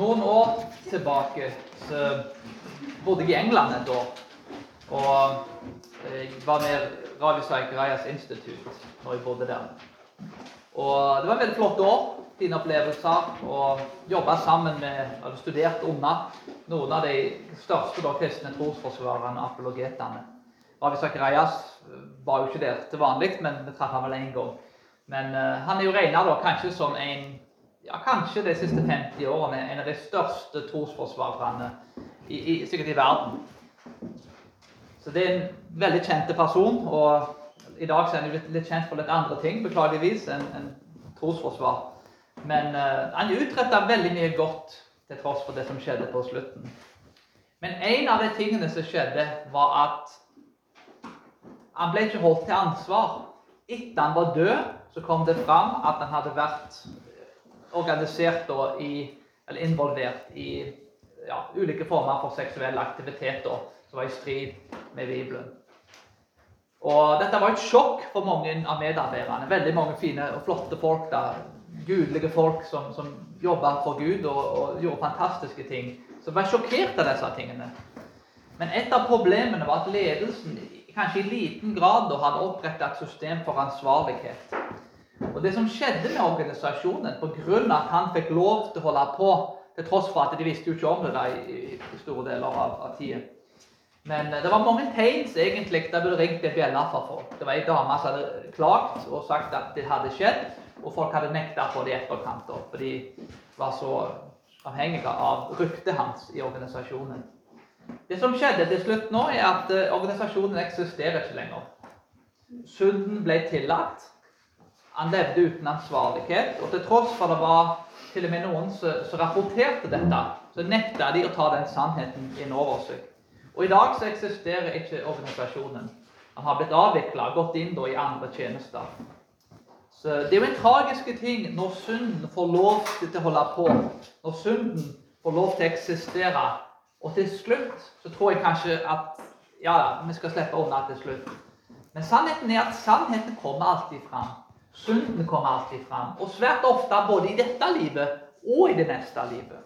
Noen år tilbake så bodde jeg i England et år. Og jeg var med Ravi Saikarajas Institute når jeg bodde der. Og Det var et veldig flott år. Fine opplevelser. Og jobba sammen med, eller studert under noen av de største da, kristne trosforsvarerne apologetene. Ravi Saikarajas var jo ikke der til vanlig, men vi traff ham vel én gang. Men uh, han er jo regna kanskje som en ja, kanskje de siste 50 årene en av de største trosforsvarerne sikkert i verden. Så det er en veldig kjent person. Og i dag er han litt, litt, kjent for litt andre ting, beklageligvis, enn en trosforsvar. Men uh, han utretta veldig mye godt til tross for det som skjedde på slutten. Men en av de tingene som skjedde, var at han ble ikke holdt til ansvar. Etter han var død, så kom det fram at han hadde vært organisert i, eller involvert i ja, ulike former for seksuelle aktiviteter som var i strid med Bibelen. Og Dette var et sjokk for mange av medarbeiderne. Veldig mange fine og flotte folk. da, Gudelige folk som, som jobba for Gud og, og, gjorde fantastiske ting. Som var sjokkert av disse tingene. Men et av problemene var at ledelsen kanskje i liten grad hadde opprettet et system for ansvarlighet. Og Det som skjedde med organisasjonen pga. at han fikk lov til å holde på, til tross for at de visste jo ikke om det da, i, i, store deler av, av tida Men eh, det var mange tegn som egentlig der burde ringt en bjelle for folk. Det var ei dame som hadde klagt og sagt at det hadde skjedd, og folk hadde nekta på det i etterkant. For de var så avhengige av ryktet hans i organisasjonen. Det som skjedde til slutt nå, er at eh, organisasjonen eksisterer ikke lenger. Synden ble tillatt. Han levde uten ansvarlighet. Og til tross for det var til og med noen som rapporterte dette, så nekta de å ta den sannheten inn over seg. Og i dag så eksisterer ikke organisasjonen. Han har blitt avvikla, gått inn da i andre tjenester. Så Det er jo en tragisk ting når synden får lov til å holde på. Når synden får lov til å eksistere. Og til slutt så tror jeg kanskje at ja, vi skal slippe unna til slutt. Men sannheten er at sannheten kommer alltid fram. Synden kommer alltid fram, og svært ofte både i dette livet og i det neste livet.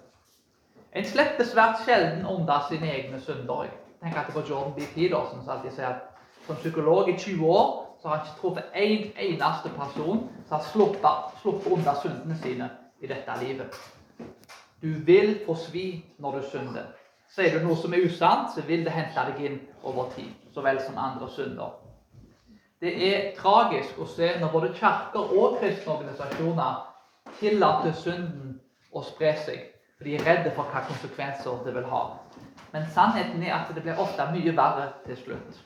En slipper svært sjelden unna sine egne synder. Tenk at det var Jordan B. Peterson som alltid sier at som psykolog i 20 år så har han ikke truffet én en eneste person som har sluppet, sluppet unna syndene sine i dette livet. Du vil få svi når du synder. Sier du noe som er usant, så vil det hente deg inn over tid, så vel som andre synder. Det er tragisk å se når både kirker og kristne organisasjoner tillater synden å spre seg, for de er redde for hvilke konsekvenser det vil ha. Men sannheten er at det blir ofte mye verre til slutt.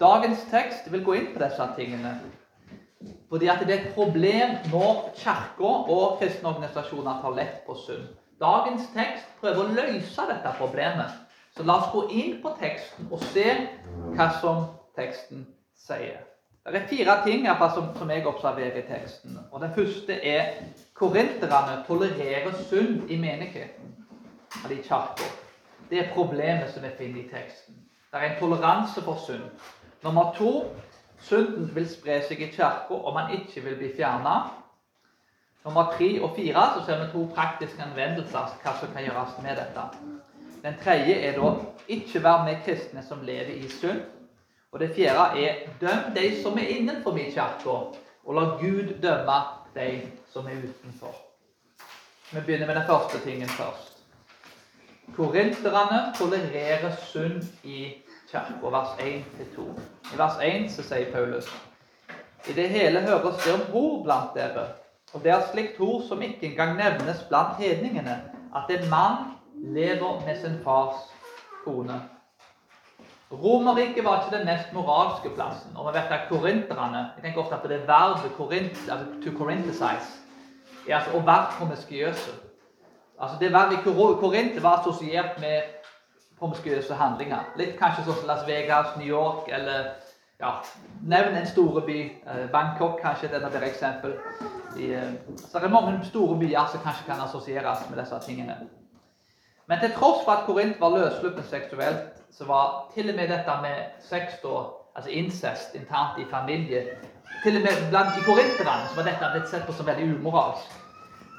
Dagens tekst vil gå inn på disse tingene. Fordi at det er et problem når kirker og kristne organisasjoner tar lett på synd. Dagens tekst prøver å løse dette problemet. Så la oss gå inn på teksten og se hva som teksten sier. Det er fire ting som, jeg observerer i teksten. Og Den første er korinterne tolererer synd i menigheten. Eller i kirka. Det er problemet som vi finner i teksten. Det er en toleranse for synd. Nummer to synden vil spre seg i kirka om man ikke vil bli fjerna. Nummer tre og fire så ser vi to praktiske anvendelser hva som kan gjøres med dette. Den tredje er da ikke være med kristne som lever i synd. Og det fjerde er døm de som er innenfor min kirke, og la Gud dømme de som er utenfor. Vi begynner med den første tingen først. Korinterne tolererer synd i kirka, vers 1-2. I vers 1 så sier Paulus i det hele høres det om hor blant dere, og det er slikt hor som ikke engang nevnes blant hedningene, at en mann lever med sin fars kone. Romerriket var ikke den mest moralske plassen. Og vi vet at korinterne Jeg tenker ofte på det verbet korint, to corintesize. Er altså å være promiskuøse. Altså Det verbet i Korint var assosiert med promiskuøse handlinger. Litt kanskje sånn som Las Vegas, New York eller ja, Nevn en store by. Eh, Bangkok kanskje er et bedre eksempel. Eh, så det er mange store byer som kanskje kan assosieres med disse tingene. Men til tross for at Korint var løssluppen seksuelt, så var til og med dette med sex, da, altså incest internt i familie til og med blant de korinterne så var dette blitt sett på som veldig umoralsk.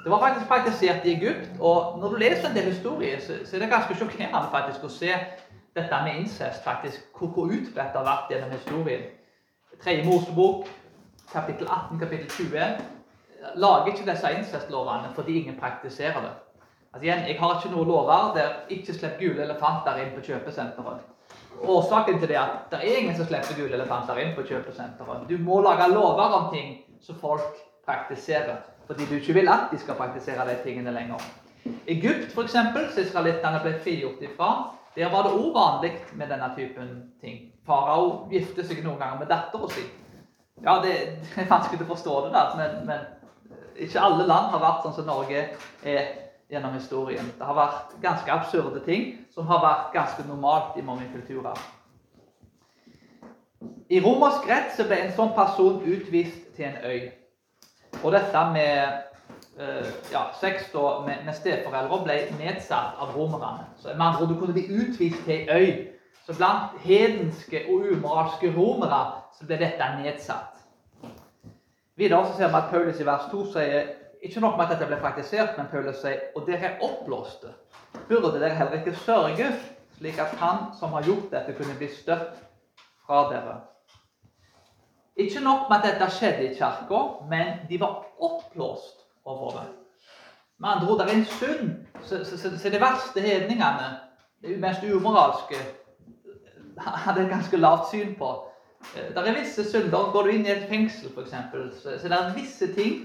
Det var faktisk praktisert i Egypt, og når du leser en del historier, så, så er det ganske sjokkerende faktisk å se dette med incest, faktisk, hvor, hvor utbredt det har vært gjennom historien. Tredje Mosebok, kapittel 18, kapittel 20, lager ikke disse incestlovene fordi ingen praktiserer det. Altså igjen, Jeg har ikke noen lover der ikke slipp gule elefanter inn på kjøpesenteret. Årsaken til det er at det er ingen som slipper gule elefanter inn på kjøpesenteret. Du må lage lover om ting som folk praktiserer, fordi du ikke vil at de skal praktisere de tingene lenger. Egypt, f.eks., som israelittene ble frigjort ifra, der var det òg vanlig med denne typen ting. Farao gifter seg noen ganger med dattera si. Ja, det, det, er vanskelig å forstå det, der, men, men, ikke alle land har vært sånn som Norge er gjennom historien. Det har vært ganske absurde ting som har vært ganske normalt i mange kulturer. I romersk rett så ble en sånn person utvist til en øy. Og dette med Eh, ja, sex da, med, med steforeldre ble nedsatt av romerne. Så med andre ord, Du kunne bli utvist til ei øy. Så blant hedenske og umoralske romere så ble dette nedsatt. Videre så ser vi at Paulus i vers 2 sier ikke nok med at dette ble praktisert, men Paulus sier og dere er oppblåste. Burde dere heller ikke sørge, slik at han som har gjort dette, kunne bli støtt fra dere. Ikke nok med at dette skjedde i kirka, men de var oppblåst over det. Med andre ord, det er en synd så, så, så, så de verste hedningene, de mest umoralske, hadde et ganske lavt syn på. Eh, det er visse synder. Går du inn i et fengsel, f.eks., så, så det er visse ting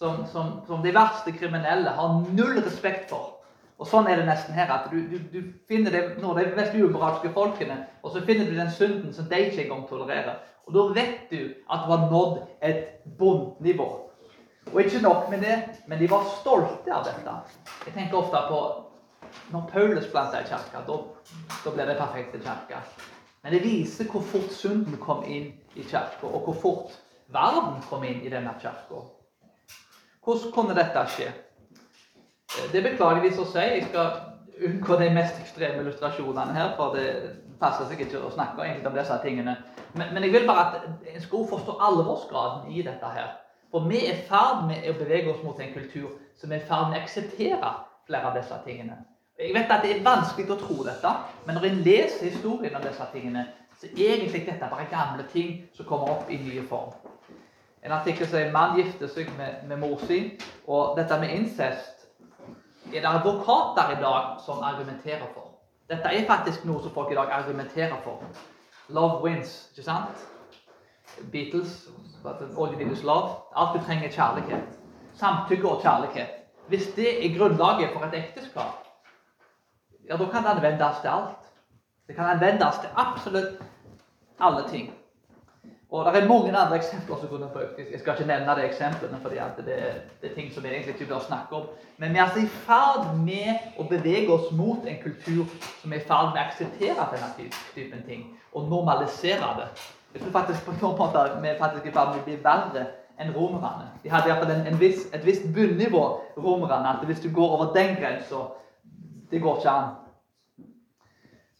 som, som, som, de verste kriminelle har null respekt for. Og Sånn er det nesten her. at Du, du, du finner det, når de mest umoralske folkene, og så finner du den synden som de ikke engang tolererer. Og Da vet du at du har nådd et bondnivå. Og ikke nok med det, men de var stolte av dette. Jeg tenker ofte på når Paulus planta i kirka. Da, da ble det perfekte kirka. Men det viser hvor fort synden kom inn i kirka, og hvor fort verden kom inn i denne kirka. Hvordan kunne dette skje? Det er så å si. Jeg skal unngå de mest ekstreme illustrasjonene her, for det passer seg ikke å snakke om disse tingene. Men, men jeg vil bare at en skal forstå alvorsgraden i dette her. For vi er i ferd med å bevege oss mot en kultur som er i ferd med å akseptere flere av disse tingene. Jeg vet at Det er vanskelig å tro dette, men når en leser historien om disse tingene, så er egentlig dette bare gamle ting som kommer opp i nye form. En artikkel sier en mann gifter seg med, med mor sin'. og dette med incest er det advokater i dag som argumenterer for. Dette er faktisk noe som folk i dag argumenterer for. Love wins, ikke sant? Beatles All you love. Alt du trenger, er kjærlighet. Samtykke og kjærlighet. Hvis det er grunnlaget for et ekteskap, ja, da kan det anvendes til alt. Det kan anvendes til absolutt alle ting. Og Det er mange andre eksempler som kunne. Jeg skal ikke nevne de eksemplene, fordi det, det, er ting som vi egentlig ikke bør snakke om. Men vi er altså i ferd med å bevege oss mot en kultur som er i ferd med å akseptere denne typen ting. Og normalisere det. Jeg tror faktisk på noen måter vi faktisk i ferd med å bli verre enn romerne. De hadde iallfall en, en viss, et visst bunnivå, romerne. At hvis du går over den grensa Det går ikke an.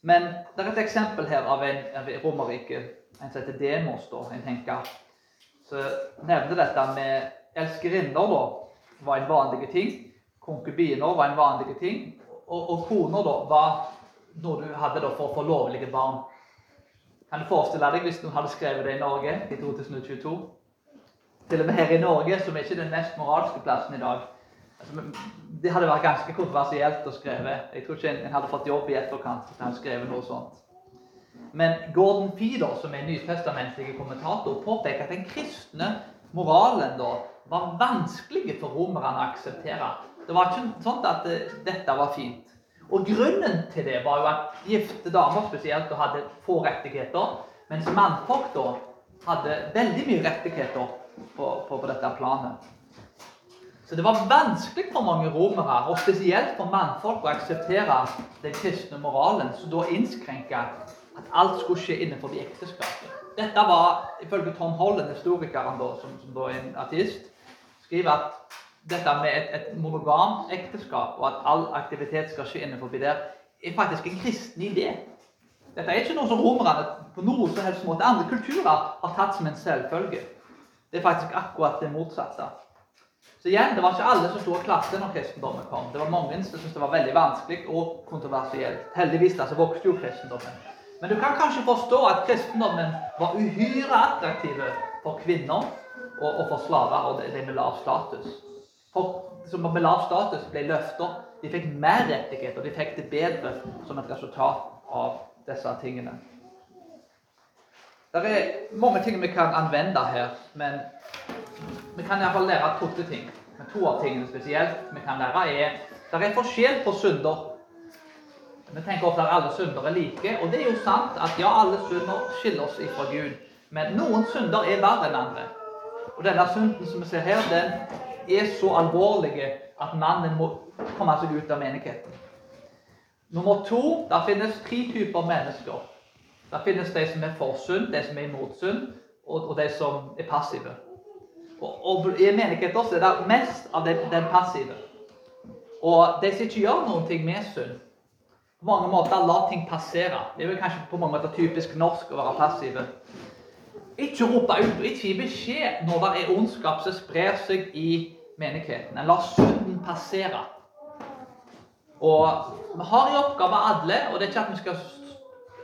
Men det er et eksempel her av en av Romerriket, en som heter Demos, da, en tenker. Så nevner dette med elskerinner, da, var en vanlig ting. Konkubiner var en vanlig ting. Og, og koner da, var noe du hadde da, for å få lovlige barn. Kan du forestille deg hvis noen hadde skrevet det i Norge i 2022? Til og med her i Norge, som er ikke den mest moralske plassen i dag. Altså, det hadde vært ganske kontroversielt å skrive. Jeg tror ikke en hadde fått jobb i etterkant hvis en hadde skrevet noe sånt. Men Gordon Feeder, som er nytestamentlig kommentator, påpeker at den kristne moralen da var vanskelig for romerne å akseptere. Det var ikke sånn at dette var fint. Og Grunnen til det var jo at gifte damer spesielt hadde få rettigheter, mens mannfolk da hadde veldig mye rettigheter på, på, på dette planet. Så det var vanskelig for mange romere, og spesielt for mannfolk, å akseptere den kristne moralen, som da innskrenka at alt skulle skje innenfor de ekteskapet. Dette var, ifølge Tom Holland, historikeren da, som, som da er en artist, skriver at dette med et, et monogamt ekteskap og at all aktivitet skal skje innenfor der, er faktisk en kristen idé. Dette er ikke noe som romerne på noen som helst måte andre kulturer har tatt som en selvfølge. Det er faktisk akkurat det motsatte. Så igjen, Det var ikke alle som sto og klapte når kristendommen kom. Det var mange som syntes det var veldig vanskelig og kontroversielt. Heldigvis da, så vokste jo kristendommen. Men du kan kanskje forstå at kristendommen var uhyre attraktive for kvinner og, og for slaver og de med lav status. For som med lav status ble løfter. De fikk mer rettigheter, de fikk det bedre som et resultat av disse tingene. Det er mange ting vi kan anvende her, men vi kan iallfall lære to ting. Men to av tingene spesielt vi kan lære, er at det er forskjell på synder. Vi tenker ofte at alle synder er like, og det er jo sant at ja, alle synder skiller oss ifra Gud. Men noen synder er verre enn andre. Og denne synden som vi ser her, den er så alvorlig at mannen må komme seg ut av menigheten. Nummer to det finnes tre typer mennesker. Det finnes de som er for synd, de som er imot synd, og, de som er passive. Og, og I også er det mest av den, den passive. Og de som ikke gjør noen ting med synd, på mange måter la ting passere. Det er jo kanskje på mange måter typisk norsk å være passive. Ikke rope ut og ikke gi beskjed når det er ondskap som sprer seg i menigheten. En lar synden passere. Og vi har i oppgave alle, og det er ikke at vi skal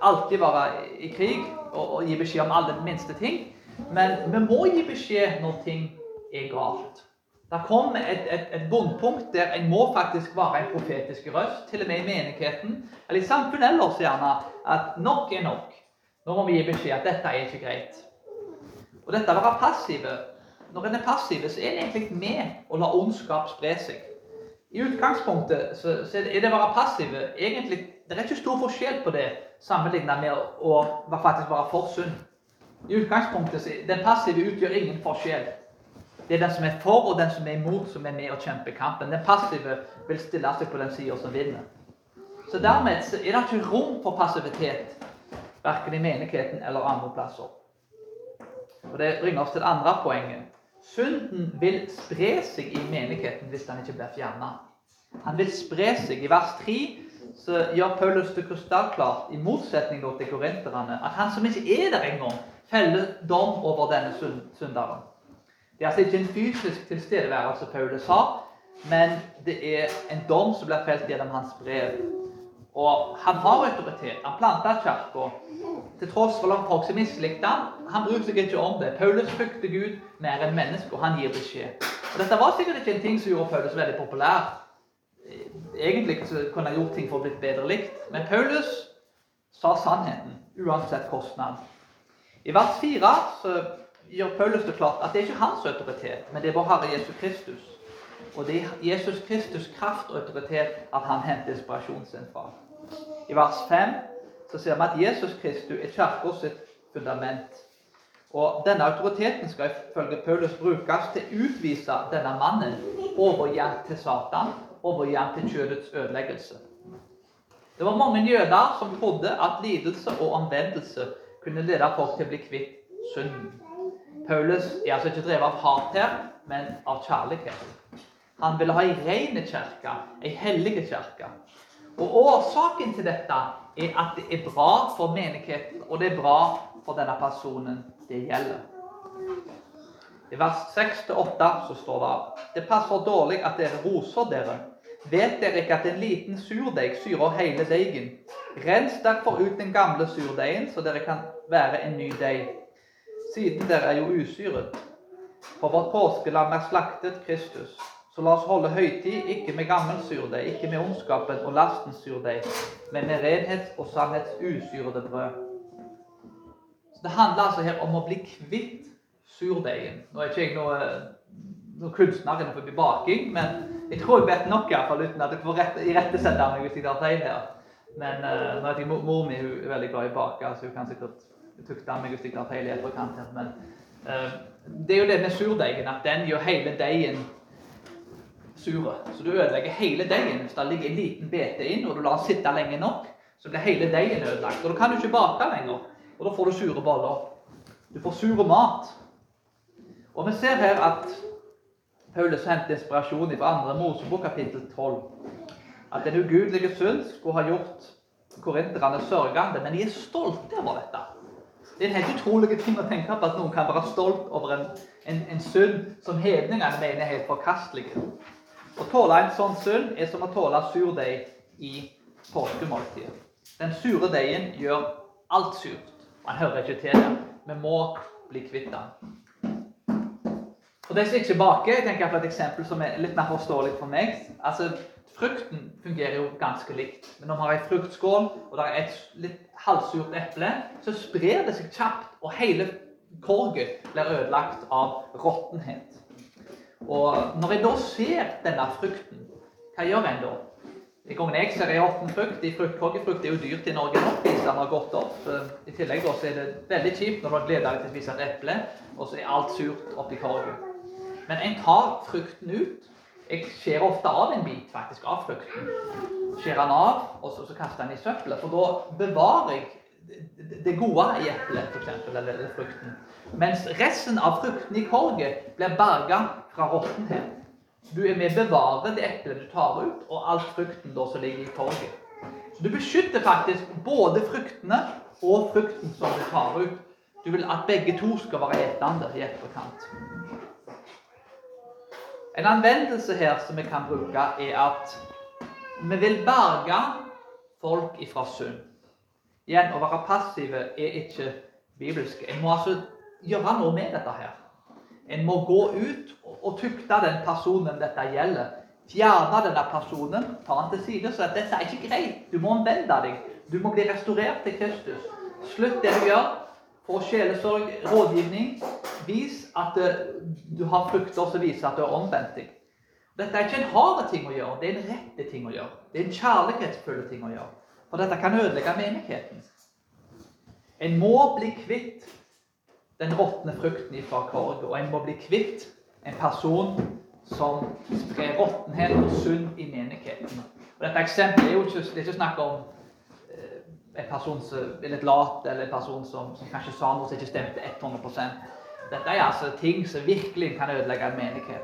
alltid være i krig og, og gi beskjed om alle minste ting. Men vi må gi beskjed når ting er galt. Det kom et, et, et bunnpunkt der en må faktisk være en profetisk røst, til og med i menigheten, eller i samfunnet ellers gjerne, at nok er nok. Nå må vi gi beskjed at dette er ikke greit. Og dette å være passive Når en er passiv, så er en egentlig med å la ondskap spre seg. I utgangspunktet så, så er det å være passive egentlig, Det er ikke stor forskjell på det sammenlignet med å, å faktisk være for sunn. I utgangspunktet Den passive utgjør ingen forskjell. Det er den som er for, og den som er imot, som er med og kjemper kampen. Den passive vil stille seg på den sida som vinner. Så dermed er det ikke rom for passivitet, verken i menigheten eller andre plasser. Og Det bringer oss til det andre poenget. Synden vil spre seg i menigheten hvis den ikke blir fjerna. Han vil spre seg. I vers 3 så gjør Paulus det krystallklart, i motsetning til korinterne, at han som ikke er der engang, feller dom over denne synderen. Det er altså ikke en fysisk tilstedeværelse Paulus har, men det er en dom som blir felt gjennom hans brev. Og han har autoritet. Han planta kirka til tross for at folk som mislikte han. Han bryr seg ikke om det. Paulus frykter Gud mer enn mennesker, og han gir beskjed. Og Dette var sikkert ikke en ting som gjorde Paulus veldig populær. Egentlig kunne han gjort ting for å bli bedre likt. Men Paulus sa sannheten, uansett kostnad. I vers 4 så gjør Paulus det klart at det er ikke hans autoritet, men det er vår Herre Jesus Kristus. Og det er Jesus Kristus' kraft og autoritet at han henter inspirasjonen sin fra. I vers 5 så ser vi at Jesus Kristus er kirka sitt fundament. Og Denne autoriteten skal ifølge Paulus brukes til å utvise denne mannen overgitt til Satan, overgitt til kjødets ødeleggelse. Det var mange jøder som trodde at lidelse og omvendelse kunne lede folk til å bli kvitt synden. Paulus er altså ikke drevet av hat her, men av kjærlighet. Han ville ha ei ren kirke, ei hellig kirke. Og Årsaken til dette er at det er bra for menigheten, og det er bra for denne personen det gjelder. I vers 6-8 så står det Det passer dårlig at dere roser dere. Vet dere ikke at en liten surdeig syrer hele deigen? Rens derfor ut den gamle surdeigen, så dere kan være en ny deig. Siden dere er jo usyret. For vårt påskelam er slaktet Kristus. Så la oss holde høytid, ikke med gammel surdeig, ikke med ondskapen og lastens surdeig, men med renhets og sannhets usyrede brød. Så Det handler altså her om å bli kvitt surdeigen. Nå er ikke jeg noe, noe kunstner innenfor baking, men jeg tror jeg vet nok, iallfall, uten at jeg får rette, irettesette meg hvis jeg tar feil her. Men uh, nå vet jeg, mor mi er veldig glad i å bake, så hun kan sikkert tukte meg hvis jeg tar feil i etterkant. Men uh, det er jo det med surdeigen, at den gjør hele deigen sure. Så du ødelegger hele deigen. Hvis det ligger en liten bete inn, og du lar den sitte lenge nok, så blir hele deigen ødelagt. Og da kan du ikke bake lenger. Og da får du sure boller. Du får sure mat. Og vi ser her at Paulus henter inspirasjon fra 2. Mosebok kapittel 12 at den ugudelige synd skulle ha gjort korinterne sørgende. Men de er stolte over dette. Det er en helt utrolig ting å tenke på at noen kan være stolt over en, en, en synd som hedningene mener er helt forkastelig. Å tåle en sånn synd er som å tåle surdeig i påskemåltidet. Den sure deigen gjør alt surt. Man hører ikke til det. Vi må bli kvitt den. For de som ikke baker, jeg tenker på et eksempel som er litt mer forståelig for meg. Altså, Frukten fungerer jo ganske likt. Men når man har ei fruktskål og det er et litt halvsurt eple, så sprer det seg kjapt, og hele korget blir ødelagt av råttenhet. Og når jeg da ser denne frukten, hva gjør en da? De gangene jeg ser ei råtten frukt i fruktkorgefrukt er jo dyrt i Norge nå den har gått opp. I tillegg da, så er det veldig kjipt når du har gleda deg til å spise et eple, og så er alt surt oppi korget. Men en tar frukten ut jeg skjærer ofte av en bit faktisk av frukten. Skjærer den av, og så, så kaster den i søppelet. For da bevarer jeg det gode i eplet, f.eks., eller, frukten. Mens resten av frukten i korget blir berga fra råttenhet. Du er med å bevare det eplet du tar ut, og all frukten da som ligger i korget. Så du beskytter faktisk både fruktene og frukten som du tar ut. Du vil at begge to skal være etende i etterkant. En anvendelse her som vi kan bruke, er at vi vil berge folk ifra synd. Igjen, å være passive er ikke bibelsk. En må altså gjøre noe med dette her. En må gå ut og tukte den personen dette gjelder. Fjerne denne personen, ta han til side si at dette er ikke greit. Du må omvende deg. Du må bli restaurert til Kristus. Slutt det du gjør. Få sjelesorg, rådgivning. Vis at eh, du har frukter som viser at du har omvendt deg. Dette er ikke en hard ting å gjøre, det er en rette ting å gjøre. Det er en kjærlighetsfull ting å gjøre. For dette kan ødelegge menigheten. En må bli kvitt den råtne frukten fra korget, og en må bli kvitt en person som sprer råttenhet og synd i menigheten. Og dette eksempelet er jo ikke, det er ikke snakk om en person som er litt lat, eller en person som, som kanskje sa noe som ikke stemte 100 dette er altså ting som virkelig kan ødelegge en menighet.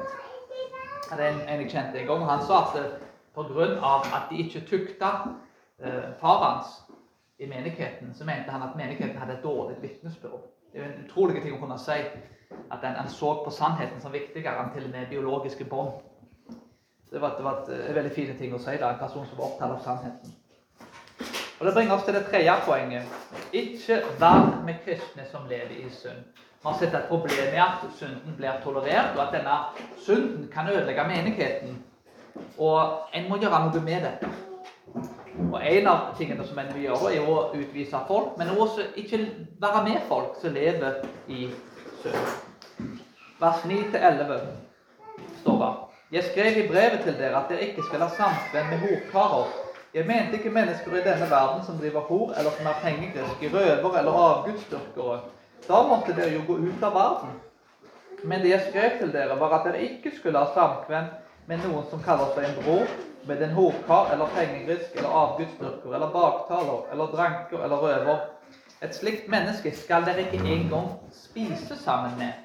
Det er en, jeg kjente en gang. og Han sa at eh, pga. at de ikke tukta eh, far hans i menigheten, så mente han at menigheten hadde et dårlig vitnesbyrd. Det er en utrolig ting å kunne si. At en, så på sannheten som viktigere enn til og med biologiske bånd. Det var, det var et, en veldig fine ting å si. da, En person som var opptatt av sannheten. Og Det bringer oss til det tredje poenget. Ikke vær med kristne som lever i synd. Vi har sett et problem i at synden blir tolerert, og at denne synden kan ødelegge menigheten. Og en må gjøre noe med dette. Og En av tingene som en må gjøre, er å utvise folk, men også ikke være med folk som lever i synd. Vers 9-11 står det. Jeg skrev i brevet til dere at dere ikke skal ha samkvem med horkarer. Jeg mente ikke mennesker i denne verden som driver hor, eller som er pengegriske, røvere eller avgudsdyrkere da måtte dere jo gå ut av verden. Men det jeg skrev til dere, var at dere ikke skulle ha samkvem med noen som kaller seg en bror, med en horkar eller pengegrisk eller avgudsdyrker eller baktaler eller dranker eller røver. Et slikt menneske skal dere ikke engang spise sammen med.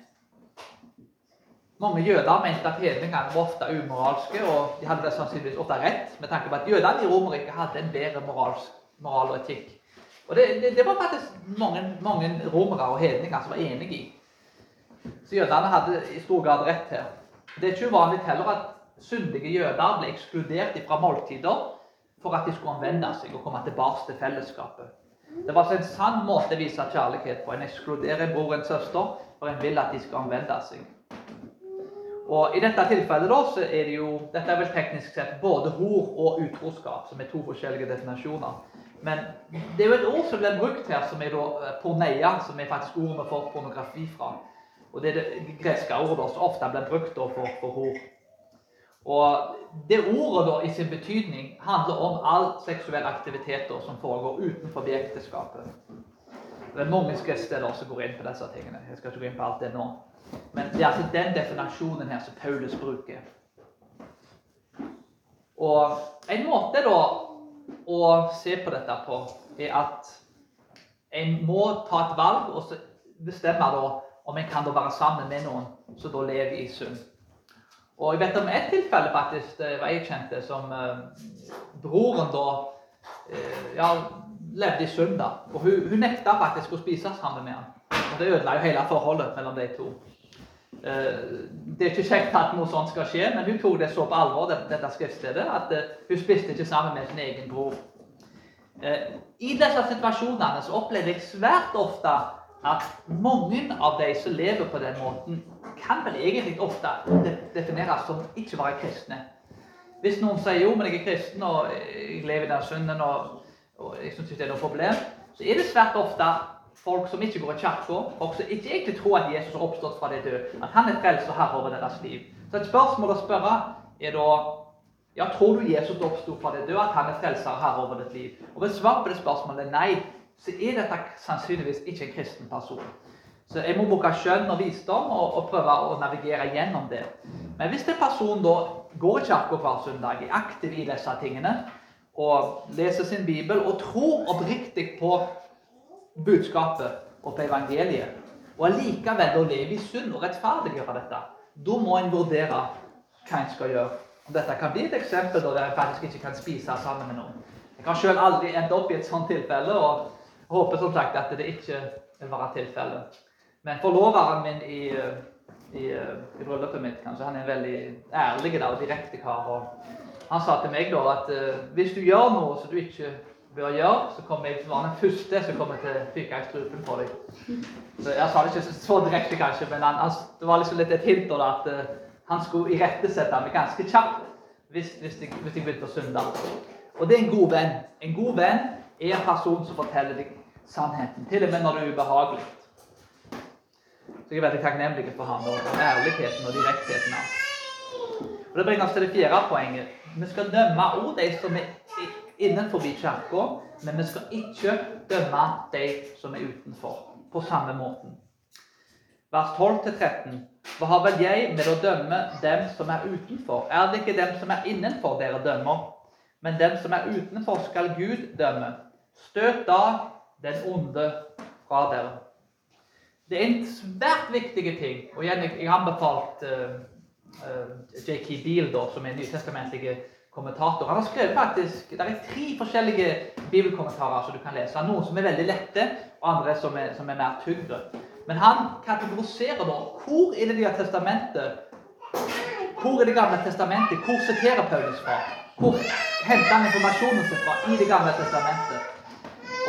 Mange jøder mente at hedningene var ofte umoralske, og de hadde det sannsynligvis ofte rett, med tanke på at jødene i Romerriket hadde en bedre moralsk, moral og etikk og det, det, det, var faktisk mange, mange romere og hedninger som var enige i. Så jødene hadde i stor grad rett her. Det er ikke uvanlig heller at syndige jøder ble ekskludert fra måltider for at de skulle omvende seg og komme tilbake til fellesskapet. Det var altså en sann måte å vise kjærlighet på. En ekskluderer en bror og en søster, for en vil at de skal omvende seg. Og I dette tilfellet da, så er det jo Dette er vel teknisk sett både hor og utroskap, som er to forskjellige definasjoner. Men det er jo et ord som blir brukt her, som er da eh, porneia, som er faktisk ordet får pornografi fra. Og Det er det greske ordet som ofte blir brukt for, for hor. Og Det ordet da, i sin betydning handler om all seksuell aktiviteter som foregår utenfor ekteskapet. Det er mange skriftsteder som går inn på disse tingene. Jeg skal ikke gå inn på alt det nå. Men det er altså den definasjonen her som Paulus bruker. Og en måte da å se på dette på, er at en må ta et valg og bestemme da om en kan da være sammen med noen som da lever i synd. Og jeg vet om ett tilfelle faktisk, det var jeg kjente, som eh, broren da eh, ja, levde i synd. og Hun, hun nekta faktisk å spise sammen med ham. Og Det ødela jo hele forholdet mellom de to. Eh, det er ikke kjekt at noe sånt skal skje, men hun tok det så på alvor, dette skriftstedet, at eh, hun spiste ikke sammen med sin egen bror. Eh, I disse situasjonene så opplever jeg svært ofte at mange av de som lever på den måten, kan vel egentlig ofte defineres som ikke være kristne. Hvis noen sier jo, men jeg er kristen og jeg lever i den synden og, og jeg syns ikke det er noe problem, så er det svært ofte folk som ikke går i kirka, folk som ikke egentlig tror at Jesus har oppstått fra de døde, at han er frelser herre over deres liv. Så et spørsmål å spørre er da ja, tror du Jesus oppsto fra de døde, at han er frelser herre over ditt liv? Og Hvis svaret på det spørsmålet er nei, så er dette sannsynligvis ikke en kristen person. Så jeg må bruke skjønn og visdom og, og, prøve å navigere gjennom det. Men hvis en person da går i kirka hver søndag, er aktiv i disse tingene, og leser sin bibel og tror oppriktig på budskapet og på evangeliet, og allikevel å leve i synd og rettferdiggjøre dette, da må en vurdere hva en skal gjøre. Dette kan bli et eksempel der en faktisk ikke kan spise sammen med noen. Jeg har selv aldri endt opp i et sånt tilfelle, og håper som sagt at det ikke vil være tilfellet. Men forloveren min i, i, i bryllupet mitt kanskje, han er en veldig ærlig og direkte kar. og Han sa til meg da at uh, hvis du gjør noe som du ikke bør gjøre, så kommer jeg til å være den første som kommer til å fyke i strupen på deg. Så Jeg sa det ikke så direkte, kanskje, men han, det var liksom litt et hint da, at uh, han skulle irettesette meg ganske kjapt hvis, hvis, jeg, hvis jeg begynte å synde. Og det er en god venn. En god venn er en person som forteller deg sannheten, til og med når det er ubehagelig. Så jeg er veldig takknemlig for ham og ærligheten og direktheten hans. Og Det bringer oss til det fjerde poenget. Vi skal dømme òg de som er innenfor kirka, men vi skal ikke dømme de som er utenfor, på samme måten. Vers 12-13. Hva har vel jeg med å dømme dem som er utenfor? Er det ikke dem som er innenfor dere dømmer? Men dem som er utenfor, skal Gud dømme. Støt da den onde fra dere. Det er en svært viktig ting. Og igjen, jeg har anbefalt uh, uh, J.K. Beale, da, som er nytestamentlige kommentator. Han har skrevet faktisk, Det er tre forskjellige bibelkommentarer som du kan lese. Noen som er veldig lette, og andre som er, som er mer tyngre. Men han kategoriserer da hvor i Det nye testamentet hvor i Det gamle testamentet, hvor siterer Paulus fra? Hvor henter han informasjonen sin fra i Det gamle testamentet?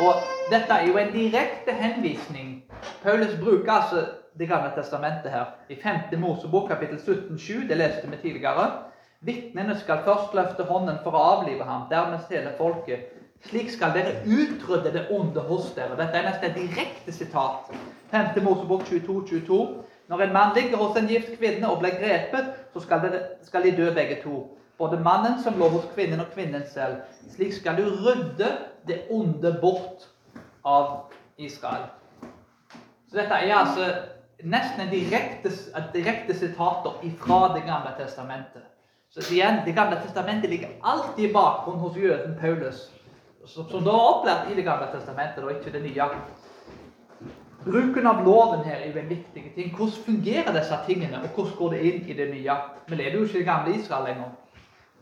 Og Dette er jo en direkte henvisning. Paulus bruker altså Det gamle testamentet her. I 5. Mosebok kapittel 17,7, det leste vi tidligere. Vitnene skal først løfte hånden for å avlive ham, dernest hele folket. Slik skal dere utrydde det onde hos dere. Dette er nesten et direkte sitat. 5. Mosebok 22, 22. Når en mann ligger hos en gift kvinne og blir grepet, så skal, dere, skal de dø begge to. Både mannen som lå hos kvinnen, og kvinnen selv. Slik skal du rydde det onde bort av Israel. Så dette er altså nesten en direkte, et direkte sitater fra Det gamle testamentet. Så igjen, Det gamle testamentet ligger alltid i bakgrunnen hos jøden Paulus, som da var opplært i Det gamle testamentet, og ikke det nye. Bruken av loven her er jo en viktig ting. Hvordan fungerer disse tingene, og hvordan går det inn i det nye? Vi lever jo ikke i det gamle Israel lenger.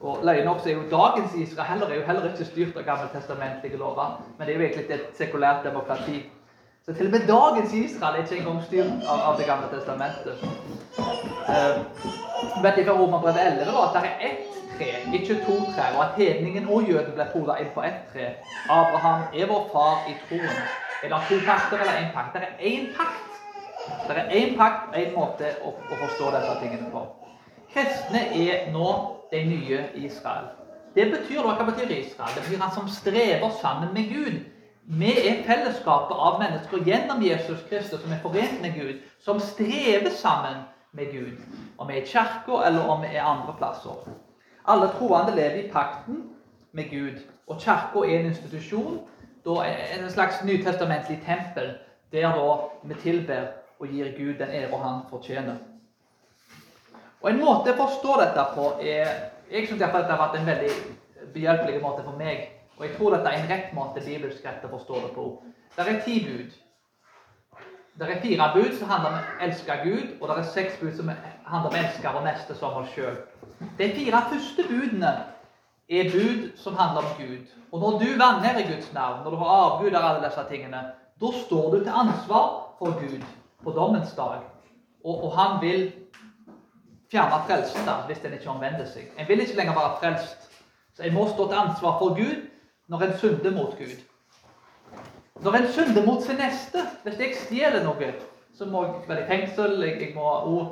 Og løye nok så er jo dagens Israel heller, er jo heller ikke styrt av gammeltestamentlige lover, men det er jo egentlig et sekulært demokrati. Så til og med dagens Israel er ikke engang styrt av, av Det gamle testamentet. Uh, vet fra Romerbrevet 11 da, at det er ett tre, ikke to trær, og at hedningen og jøden ble poda inn på ett tre. Abraham er vår far i troen. Eller to pakter eller én pakt? Det er én pakt. Det er én pakt, én måte å, å, forstå disse tingene på. Kristne er nå de nye Israel. Det betyr hva betyr Israel? Det betyr han som strever sammen med Gud. Vi er fellesskapet av mennesker gjennom Jesus Kristus som er forent med Gud, som strever sammen med Gud. Om vi er i kirka, eller om vi er andre plasser. Alle troende lever i pakten med Gud. Og kirka er en institusjon, en slags nytestamentlig tempel, der da vi tilber og gir Gud den ære han fortjener. Og En måte å forstå dette på er Jeg syns dette har vært en veldig behjelpelig måte for meg. Og jeg tror dette er en rett måte bibelsk rett å forstå det på. Det er ti bud. Det er fire bud som handler om å elske Gud, og det er seks bud som handler om å elske vår neste som oss sjøl. De fire første budene er bud som handler om Gud. Og når du vanærer Guds navn, når du har avguder alle disse tingene, da står du til ansvar for Gud på dommens dag. Og, og han vil fjerne frelsen hvis en ikke omvender seg. En vil ikke lenger være frelst. Så en må stå til ansvar for Gud når en synder mot Gud. Når en synder mot sin neste, hvis jeg stjeler noe, så må jeg være i fengsel. Jeg, jeg må også,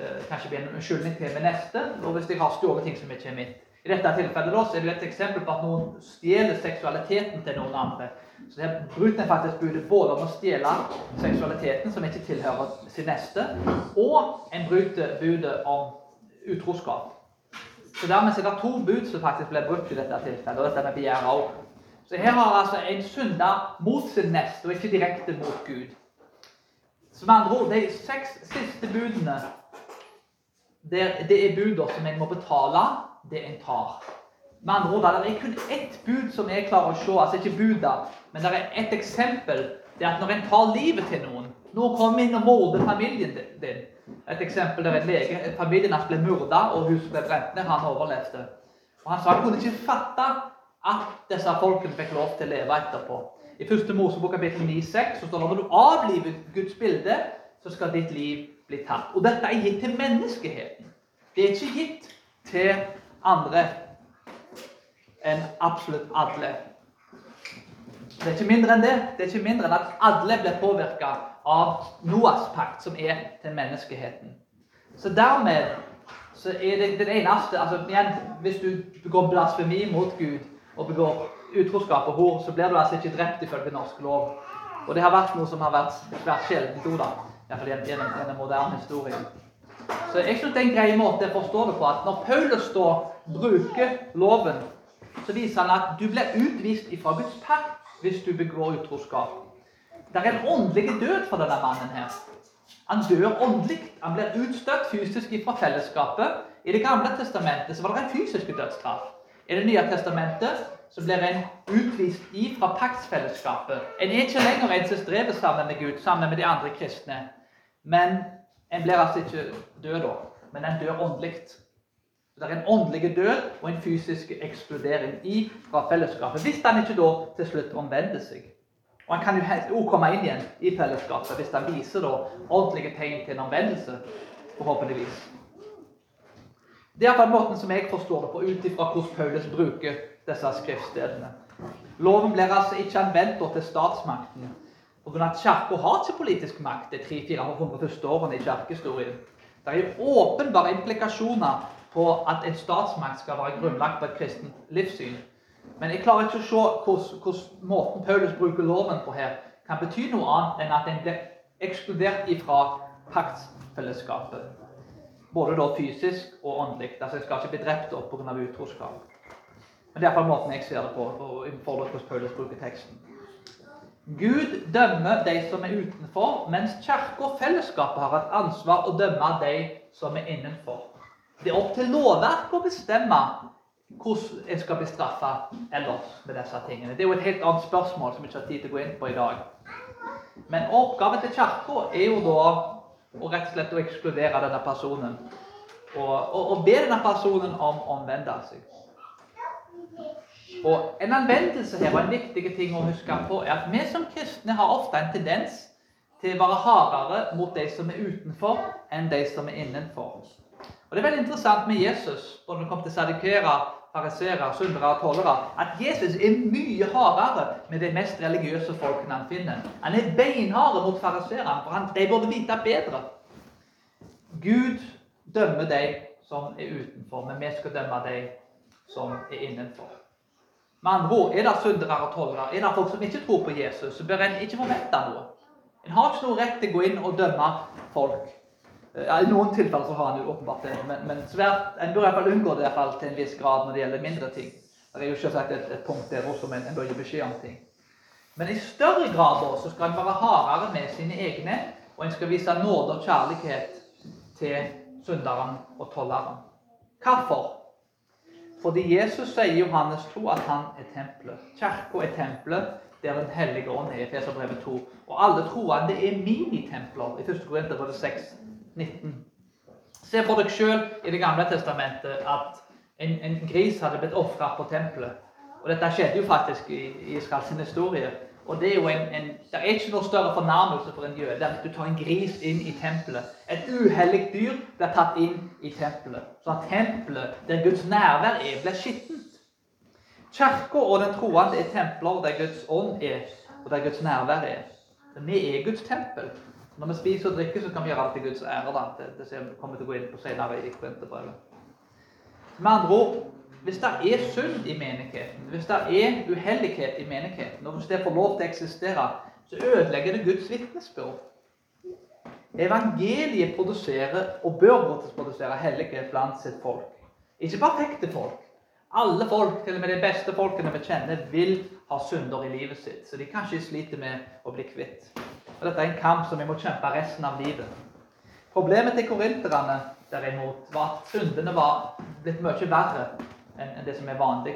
eh, kanskje bli en unnskyldning til min neste. Og hvis jeg har stjålet ting som ikke er mitt. I dette tilfellet da, så er det et eksempel på at noen stjeler seksualiteten til noen andre. Så det bryter faktisk budet både om å stjele seksualiteten, som ikke tilhører sin neste, og en bryter budet om utroskap. Så dermed er det to bud som faktisk ble brukt i dette tilfellet, og dette med begjæret òg. Så her har altså en synder mot sin neste, og ikke direkte mot Gud. Så med andre ord, de seks siste budene, det er buder som en må betale det en tar. Med andre ord, Det er kun ett bud som jeg klarer å se, altså ikke buda, men det er ett eksempel. Det er at når en tar livet til noen Nå kommer inn og morder familien din. Et eksempel der en lege, familien hans ble myrda, og huset ble brent ned. Han overlevde. Og Han sa han kunne ikke fatte at disse folkene fikk lov til å leve etterpå. I 1. Mosebok kapittel 9,6 står det at når du avliver Guds bilde, så skal ditt liv bli tatt. Og dette er gitt til menneskeheten. Det er ikke gitt til andre enn absolutt alle. Det er ikke mindre enn det. Det er ikke mindre enn at alle blir påvirka av Noas pakt, som er til menneskeheten. Så dermed så er det den eneste altså igjen, Hvis du begår blasfemi mot Gud og begår utroskap og hor, så blir du altså ikke drept ifølge norsk lov. Og det har vært noe som har vært svært sjeldent da. iallfall gjennom den moderne historien. Så jeg syns det er en grei måte å forstå det på at når Paulus da bruker loven, så viser han at du blir utvist ifra Guds pakt hvis du begår utroskap. Det er en åndelig død for denne mannen her. Han dør åndelig. Han blir utstøtt fysisk fra fellesskapet. I Det gamle testamentet så var det en fysisk dødsstraff. I Det nye testamentet så blir en utvist ifra paktsfellesskapet. En er ikke lenger en som strever sammen med Gud, sammen med de andre kristne. Men en blir altså ikke død da, men en dør åndelig. Det er en åndelig død og en fysisk ekskludering i fra fellesskapet. Hvis han ikke da til slutt omvender seg. Og Han kan jo også komme inn igjen i fellesskapet hvis han viser da ordentlige tegn til en omvendelse. Forhåpentligvis. Det er iallfall måten som jeg forstår det på, ut ifra hvordan Paulus bruker disse skriftstedene. Loven blir altså ikke anvendt til statsmakten Pga. at Kirka har ikke politisk makt de 300-400 første årene i kirkehistorien. Det er åpenbare implikasjoner på at en statsmakt skal være grunnlagt på et kristent livssyn. Men jeg klarer ikke å se hvordan, hvordan måten Paulus bruker loven på her, kan bety noe annet enn at en blir ekskludert ifra paktsfellesskapet. Både da fysisk og åndelig. Altså jeg skal ikke bli drept pga. utroskap. Men det er iallfall måten jeg ser det på. og i forhold til Paulus bruker teksten. Gud dømmer de som er utenfor, mens kirke og fellesskapet har et ansvar å dømme de som er innenfor. Det er opp til lovverket å bestemme hvordan en skal bli straffa ellers med disse tingene. Det er jo et helt annet spørsmål som vi ikke har tid til å gå inn på i dag. Men oppgaven til kirka er jo da å rett og slett å ekskludere denne personen. Og, og, og be denne personen om å omvende seg. Og En anvendelse her og en viktig ting å huske på er at vi som kristne har ofte en tendens til å være hardere mot de som er utenfor, enn de som er innenfor. Og Det er veldig interessant med Jesus når det kommer til sadikere, fariseere, syndere og tollere, at Jesus er mye hardere med de mest religiøse folkene han finner. Han er beinhard mot fariseerne, for de burde vite bedre. Gud dømmer de som er utenfor, men vi skal dømme de som er innenfor. Med andre ord, er det syndere og tollere, er det folk som ikke tror på Jesus, så bør en ikke forvente noe. En har ikke noe rett til å gå inn og dømme folk. Ja, I noen tilfeller så har han jo åpenbart det, men, men svært, en bør i hvert fall unngå det i hvert fall til en viss grad når det gjelder mindre ting. Det er jo selvsagt et, et punkt der også, men en bør gi beskjed om ting. Men i større grad da, så skal en være hardere med sine egne, og en skal vise nåde og kjærlighet til synderen og tolleren. Hvorfor? Fordi Jesus sier i Johannes 2 at han er tempelet. Kirka er tempelet der Den hellige ånd er i Feserbrevet 2. Og alle troende er minitempler i 1. Korinterbrev 6, 19. Se for deg sjøl i Det gamle testamentet at En, en gris hadde blitt ofra på tempelet. Og dette skjedde jo faktisk i, i Israels historie. Og det er jo en, en, det er ikke noe større fornærmelse for en jøde at du tar en gris inn i tempelet. Et uhellig dyr blir tatt inn i tempelet. Så at tempelet, der Guds nærvær er, blir skittent. Kirka og den troende er templer der Guds ånd er, og der Guds nærvær er. Vi er Guds tempel. Når vi spiser og drikker, så kan vi gjøre alt til Guds ære. Da. Det, det kommer til å gå inn på senere i Korinterbrevet. Med andre ord hvis det er synd i menigheten, hvis det er uheldighet i menigheten, og hvis det får lov til å eksistere, så ødelegger det Guds vitnesbyrd. Evangeliet produserer, og bør produsere, hellighet blant sitt folk. Ikke perfekte folk. Alle folk, til og med de beste folkene vi kjenner, vil ha synder i livet sitt. Så de kanskje sliter med å bli kvitt. Og Dette er en kamp som vi må kjempe resten av livet. Problemet til korinterne derimot var at syndene var blitt mye verre enn det som er vanlig.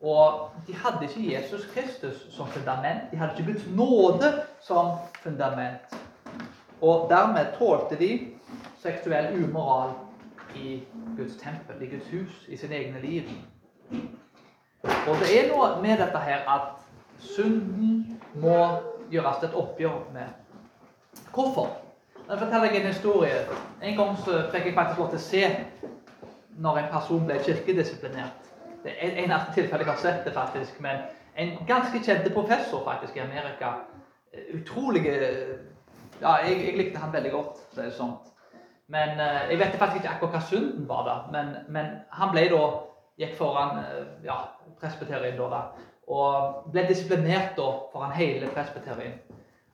Og de hadde ikke Jesus Kristus som fundament. De hadde ikke Guds nåde som fundament. Og dermed tålte de seksuell umoral i Guds tempel, i Guds hus, i sine egne liv. Og det er noe med dette her at synden må gjøres et oppgjør med. Hvorfor? Jeg forteller jeg en historie. En gang så fikk jeg faktisk lov til å se når en person ble kirkedisiplinert. Det er en av tilfelle jeg har sett det, faktisk. Men en ganske kjente professor faktisk i Amerika. Utrolig Ja, jeg, jeg likte han veldig godt. det er sånt. Men uh, Jeg vet faktisk ikke akkurat hva synden var, da. Men, men han ble da gikk foran uh, ja, presbyterien da, da, og ble disiplinert da foran hele presbyterien.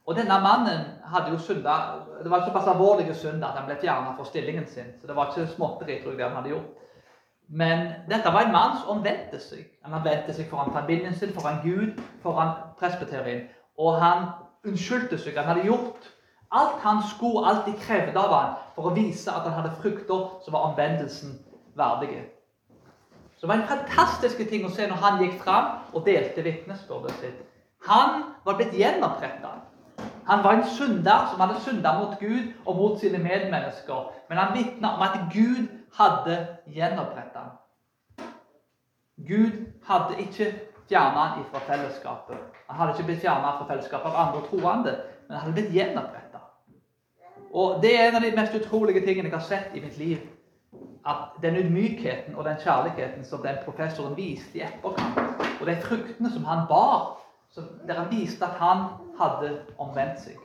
Og denne mannen hadde jo synda Det var såpass alvorlige synder at han ble fjerna fra stillingen sin. Så det var ikke småtteri, tror jeg, det han hadde gjort. Men dette var en mann som omvendte seg. Han omvendte seg foran familien sin, foran Gud, foran presbyterien. Og han unnskyldte seg. Han hadde gjort alt han skulle, alt de krevde av han, for å vise at han hadde frukter som var omvendelsen verdige. Så det var en fantastisk ting å se når han gikk fram og delte vitnesbyrdet sitt. Han var blitt gjenoppretta. Han var en synder som hadde synda mot Gud og mot sine medmennesker. Men han vitna om at Gud hadde gjenoppretta ham. Gud hadde ikke fjerna ham fra fellesskapet. Han hadde ikke blitt fjerna fra fellesskapet av andre troende, men han hadde blitt gjenoppretta. Og Det er en av de mest utrolige tingene jeg har sett i mitt liv. At den ydmykheten og den kjærligheten som den professoren viste i etterkant, og de fruktene som han bar, der han viste at han hadde omvendt seg.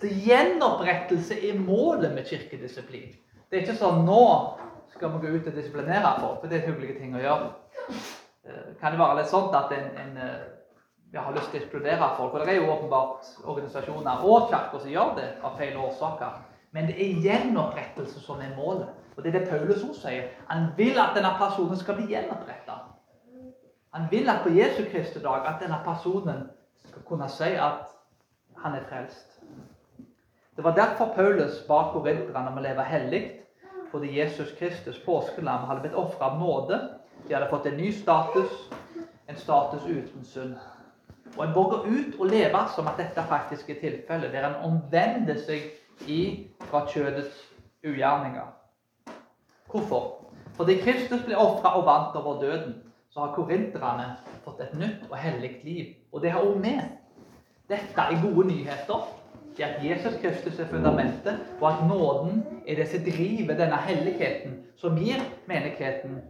Så Gjenopprettelse er målet med kirkedisiplin. Det er ikke sånn nå skal vi gå ut og disiplinere folk, for det er hyggelige ting å gjøre. Eh, kan det være litt sånn at en, en eh, ja, har lyst til å eksplodere folk? Og Det er jo åpenbart organisasjoner og kirker som gjør det av feil årsaker. Men det er gjenopprettelse som er målet. Og det er det Paulus også sier. Han vil at denne personen skal bli gjenoppretta. Han vil at på Jesu Kristi dag at denne personen skal kunne si at han er frelst. Det var derfor Paulus ba korinterne om å leve hellig, fordi Jesus Kristus, påskelam, hadde blitt ofra av nåde. De hadde fått en ny status, en status uten synd. Og En våger ut og leve som at dette faktisk er tilfellet, der en omvender seg i fra kjødets ugjerninger. Hvorfor? Fordi Kristus ble ofra og vant over døden, så har korinterne fått et nytt og hellig liv. Og det har også vi. Dette er gode nyheter. Det at Jesus Kristus er fundamentet, og at nåden er det som driver denne helligheten, som gir menigheten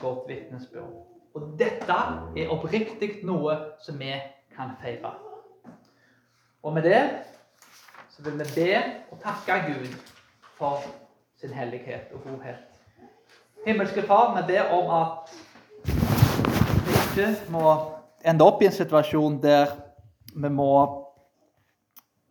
godt vitnesbyrd. Og dette er oppriktig noe som vi kan feire. Og med det så vil vi be og takke Gud for sin hellighet og godhet. Himmelske Far, vi ber om at vi ikke må ende opp i en situasjon der vi må